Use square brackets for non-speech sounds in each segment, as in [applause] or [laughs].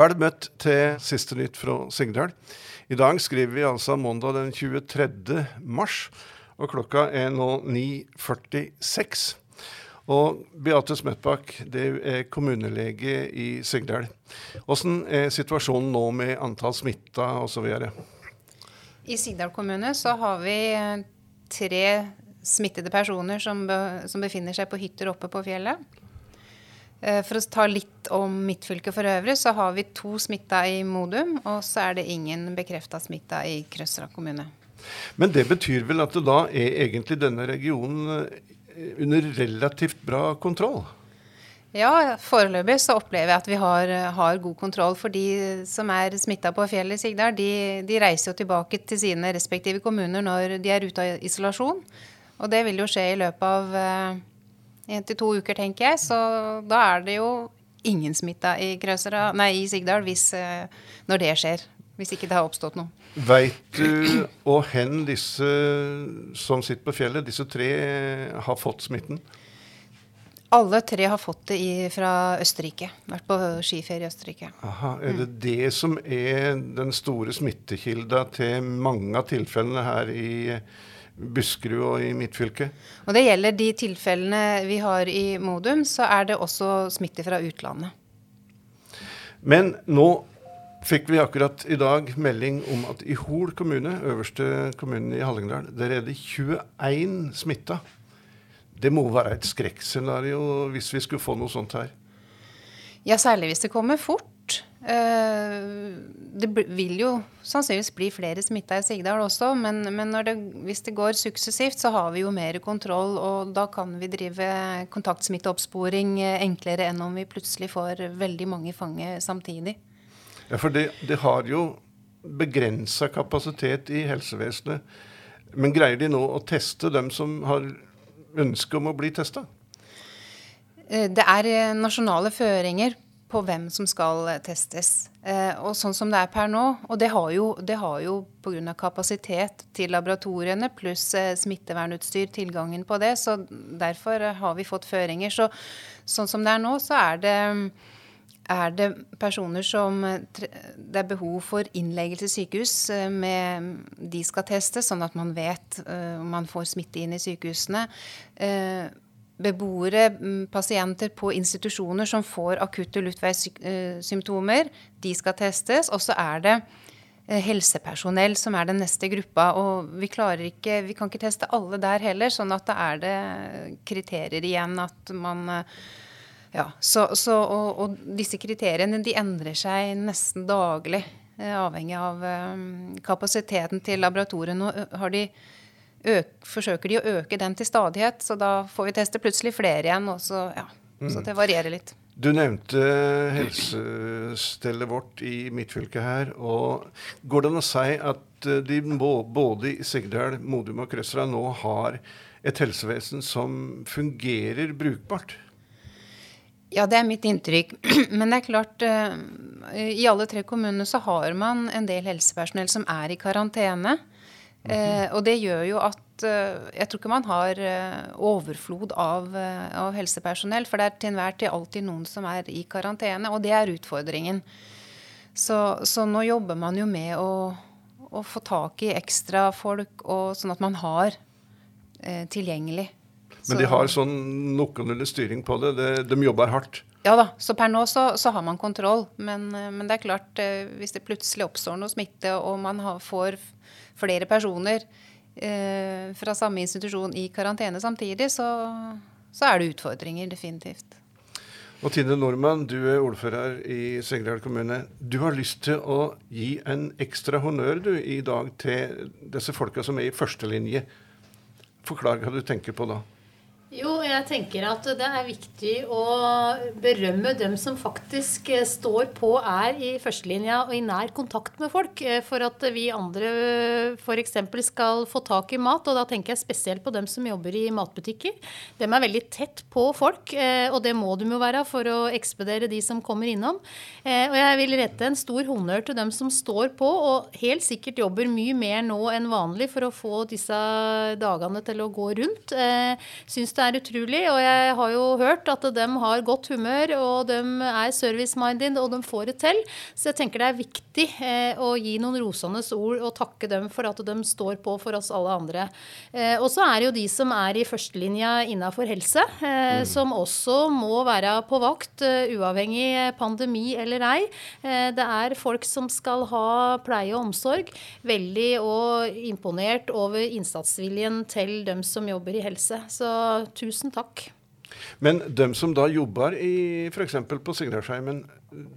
Vel møtt til siste nytt fra Sigdal. I dag skriver vi altså mandag den 23. mars, og klokka er nå 9.46. Og Beate Smettbakk, det er kommunelege i Sigdal. Hvordan er situasjonen nå med antall smitta osv.? I Sigdal kommune så har vi eh, tre smittede personer som befinner seg på hytter oppe på fjellet. Eh, for å ta litt om mitt fylke for øvrig, så har vi to smitta i Modum, og så er det ingen bekrefta smitta i Krøsra kommune. Men det betyr vel at det da er egentlig denne regionen eh, under relativt bra kontroll? Ja, foreløpig så opplever jeg at vi har, har god kontroll. For de som er smitta på fjellet i Sigdal, de, de, reiser jo tilbake til sine respektive kommuner når de er ute av isolasjon. Og det vil jo skje i løpet av eh, én til to uker, tenker jeg. Så da er det jo ingen smitta i, nei, i Sigdal hvis, eh, når det skjer. Hvis ikke det har oppstått noe. Veit du [clears throat] og hen disse som sitter på fjellet, disse tre har fått smitten? Alle tre har fått det i, fra Østerrike. Vært på skiferie i Østerrike. Aha, Er det mm. det som er den store smittekilda til mange av tilfellene her i Buskerud og i mitt fylke. Og det gjelder de tilfellene vi har i Modum, så er det også smitte fra utlandet. Men nå fikk vi akkurat i dag melding om at i Hol kommune, øverste kommunen i Hallingdal, der er det 21 smitta. Det må være et skrekkscenario hvis vi skulle få noe sånt her? Ja, særlig hvis det kommer fort. Eh, det vil jo sannsynligvis bli flere smitta i Sigdal også, men, men det, hvis det går suksessivt, så har vi jo mer kontroll. Og da kan vi drive kontaktsmitteoppsporing enklere enn om vi plutselig får veldig mange fange samtidig. Ja, for det, det har jo begrensa kapasitet i helsevesenet. Men greier de nå å teste dem som har ønske om å bli testa? Eh, det er nasjonale føringer på hvem som skal testes. Eh, og sånn som det er per nå, og det har jo, det har jo pga. kapasitet til laboratoriene pluss eh, smittevernutstyr tilgangen på det, så derfor har vi fått føringer. Så sånn som det er nå, så er det, er det personer som det er behov for innleggelse i sykehus. Eh, med, de skal testes, sånn at man vet om man får smitte inn i sykehusene. Beboere, mm, pasienter på institusjoner som får akutte luftveissymptomer, de skal testes. Og så er det eh, helsepersonell som er den neste gruppa. Og vi, ikke, vi kan ikke teste alle der heller, sånn at da er det kriterier igjen at man eh, ja, så, så, og, og, disse kriteriene de endrer seg nesten daglig, eh, avhengig av kapasiteten til laboratoriet. Nå har de øk, forsøker de å øke den til stadighet, så da får vi teste plutselig flere igjen. Og så, ja, mm. så det varierer litt. Du nevnte helsestellet vårt i mitt fylke her. og Går det an å si at eh, de både i Sigdal, Modum og Krøsra nå har et helsevesen som fungerer brukbart? Ja, det er mitt inntrykk. [clears throat] Men det er klart, eh, i alle tre kommunene så har man en del helsepersonell som er i karantene. Eh, og det gjør jo at eh, jeg tror ikke man har eh, overflod av, eh, av, helsepersonell. For det er til enhver tid alltid noen som er i karantene, og det er utfordringen. Så, så nå jobber man jo med å, å få tak i ekstra folk, og, sånn at man har tilgjengelig. Men de har sånn noenlunde styring på det? De, de jobber hardt? Ja da, så per nå så, så har man kontroll. Men, men, det er klart, hvis det plutselig oppstår noe smitte, og man har, får flere personer eh, fra samme institusjon i karantene samtidig, så, så er det utfordringer, definitivt. Og Tine Normann, du er ordfører i Sigdal kommune. Du har lyst til å gi en ekstra honnør du, i dag til disse folka som er i førstelinje. Forklar hva du tenker på da. Jeg tenker at det er viktig å berømme dem som faktisk eh, står på, er i førstelinja og i nær kontakt med folk. Eh, for at vi andre f.eks. skal få tak i mat. Og da tenker jeg spesielt på dem som jobber i matbutikker. De er veldig tett på folk, eh, og det må de jo være for å ekspedere de som kommer innom. Og jeg vil rette en stor honnør til dem som står på, og helt sikkert jobber mye mer nå enn vanlig for å få disse dagene til å gå rundt. Syns det er utrolig utrolig. Og jeg har jo hørt at de har godt humør, og de er service-minded, og de får det til. Så jeg tenker det er viktig eh, å gi noen rosende ord og takke dem for at de står på for oss alle andre. Eh, og så er det jo de som er i førstelinja innafor helse, eh, mm. som også må være på vakt, uavhengig pandemi eller ei. Det er folk som skal ha pleie og omsorg. Veldig og imponert over innsatsviljen til dem som jobber i helse. Så tusen takk. Men de som da jobber f.eks. på Signalsheimen,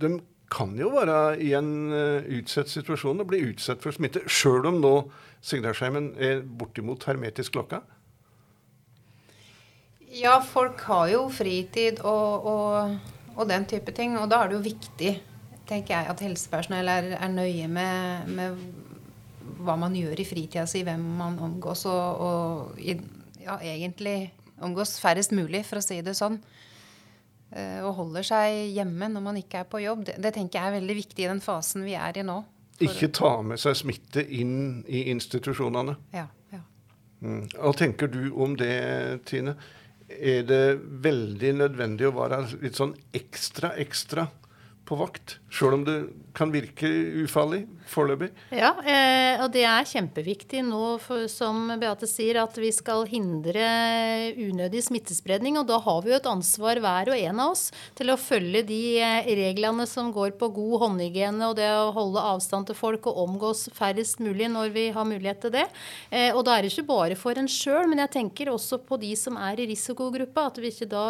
de kan jo være i en uh, utsatt situasjon og bli utsatt for smitte, sjøl om nå Signalsheimen er bortimot hermetisk lokka? Ja, folk har jo fritid og, og, og, den type ting. Og da er det jo viktig, tenker jeg, at helsepersonell er, er nøye med, med, hva man gjør i fritida si, hvem man omgås, og, og ja, egentlig omgås færrest mulig, for å si det sånn. Eh, og holder seg hjemme når man ikke er på jobb. Det, det tenker jeg er veldig viktig i den fasen vi er i nå. Ikke ta med seg smitte inn i institusjonene. Ja, ja. Mm. Hva tenker du om det, Tine? Er det veldig nødvendig å være litt sånn ekstra, ekstra på vakt, sjøl om det kan virke ufarlig foreløpig? Ja, eh, og det er kjempeviktig nå, for, som Beate sier, at vi skal hindre unødig smittespredning. Og da har vi jo et ansvar hver og en av oss til å følge de eh, reglene som går på god håndhygiene og det å holde avstand til folk og omgås færrest mulig når vi har mulighet til det. Eh, og da er det ikke bare for en sjøl, men jeg tenker også på de som er i risikogruppa. At vi ikke da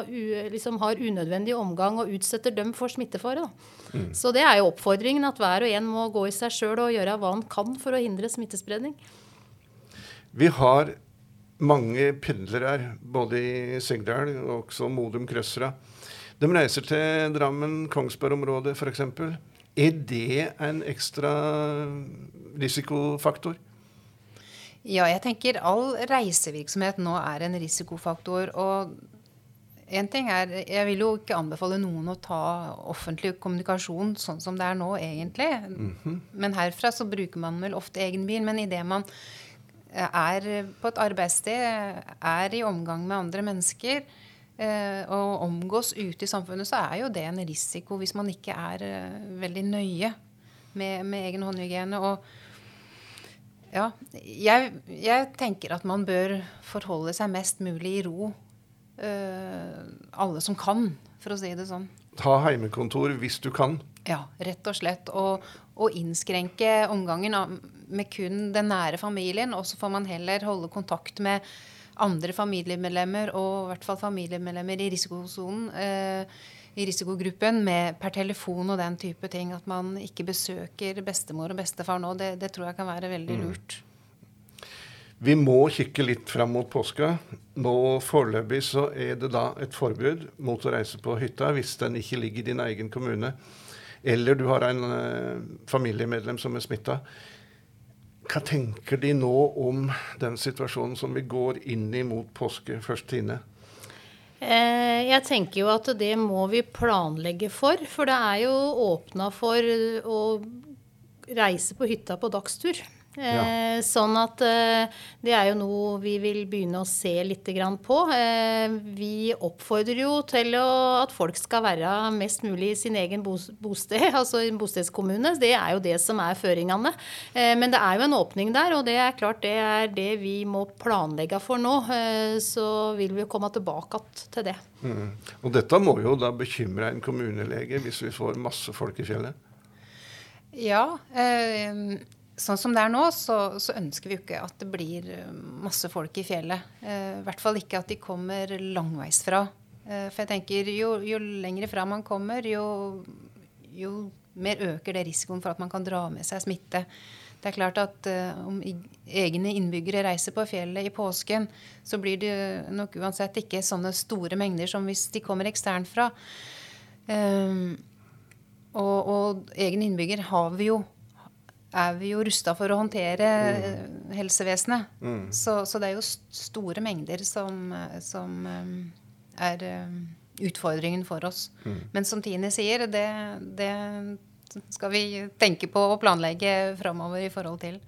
liksom har unødvendig omgang og utsetter dem for smittefare. da. Mm. Så det er jo oppfordringen, at hver og en må gå i seg sjøl og gjøre hva han kan for å hindre smittespredning. Vi har mange pendlere både i Sigdal og også Modum Krøsra. De reiser til Drammen, Kongsberg-området f.eks. Er det en ekstra risikofaktor? Ja, jeg tenker all reisevirksomhet nå er en risikofaktor. Og en ting er, Jeg vil jo ikke anbefale noen å ta offentlig kommunikasjon sånn som det er nå, egentlig. Mm -hmm. Men herfra så bruker man vel ofte egen bil. Men idet man er på et arbeidssted, er i omgang med andre mennesker eh, og omgås ute i samfunnet, så er jo det en risiko hvis man ikke er eh, veldig nøye med, med egen håndhygiene. Og ja, jeg, jeg tenker at man bør forholde seg mest mulig i ro alle som kan, for å si det sånn. Ta heimekontor hvis du kan. Ja, rett og slett. Og, og innskrenke omgangen med kun den nære familien. Og så får man heller holde kontakt med andre familiemedlemmer, og i hvert fall familiemedlemmer i risikosonen. Uh, i risikogruppen med, per telefon og den type ting. At man ikke besøker bestemor og bestefar nå, det, det tror jeg kan være veldig mm. Vi må kikke litt fram mot påska. Nå Foreløpig så er det da et forbud mot å reise på hytta hvis den ikke ligger i din egen kommune, eller du har en eh, familiemedlem som er smitta. Hva tenker de nå om den situasjonen som vi går inn i mot påske først, Tine? Eh, jeg tenker jo at det må vi planlegge for. For det er jo åpna for å reise på hytta på dagstur. Ja. Eh, sånn at eh, det er jo noe vi vil begynne å se litt på. Eh, vi oppfordrer jo til at folk skal være mest mulig i sin egen bosted, [laughs] altså en bostedskommune. Det er jo det som er føringene. Men det er jo en åpning der, og det er klart det er det vi må planlegge for nå. Så vil vi komme tilbake til det. Mm. Og dette må jo da bekymre en kommunelege hvis vi får masse folk i fjellet? Ja. Eh, Sånn som det er nå, så, så, ønsker vi jo ikke at det blir eh, masse folk i fjellet. Eh, I hvert fall ikke at de kommer langveisfra. Eh, for jeg tenker jo, jo lengre fra man kommer, jo, jo, mer øker det risikoen for at man kan dra med seg smitte. Det er klart at eh, om egne innbyggere reiser på fjellet i påsken, så blir det nok uansett ikke sånne store mengder som hvis de kommer eksternt fra. Eh, og, og egne innbygger har vi jo er vi jo rusta for å håndtere mm. helsevesenet. Mm. Så, så, det er jo store mengder som, som um, er um, utfordringen for oss. Mm. Men som Tine sier, det, det, skal vi tenke på og planlegge framover i forhold til.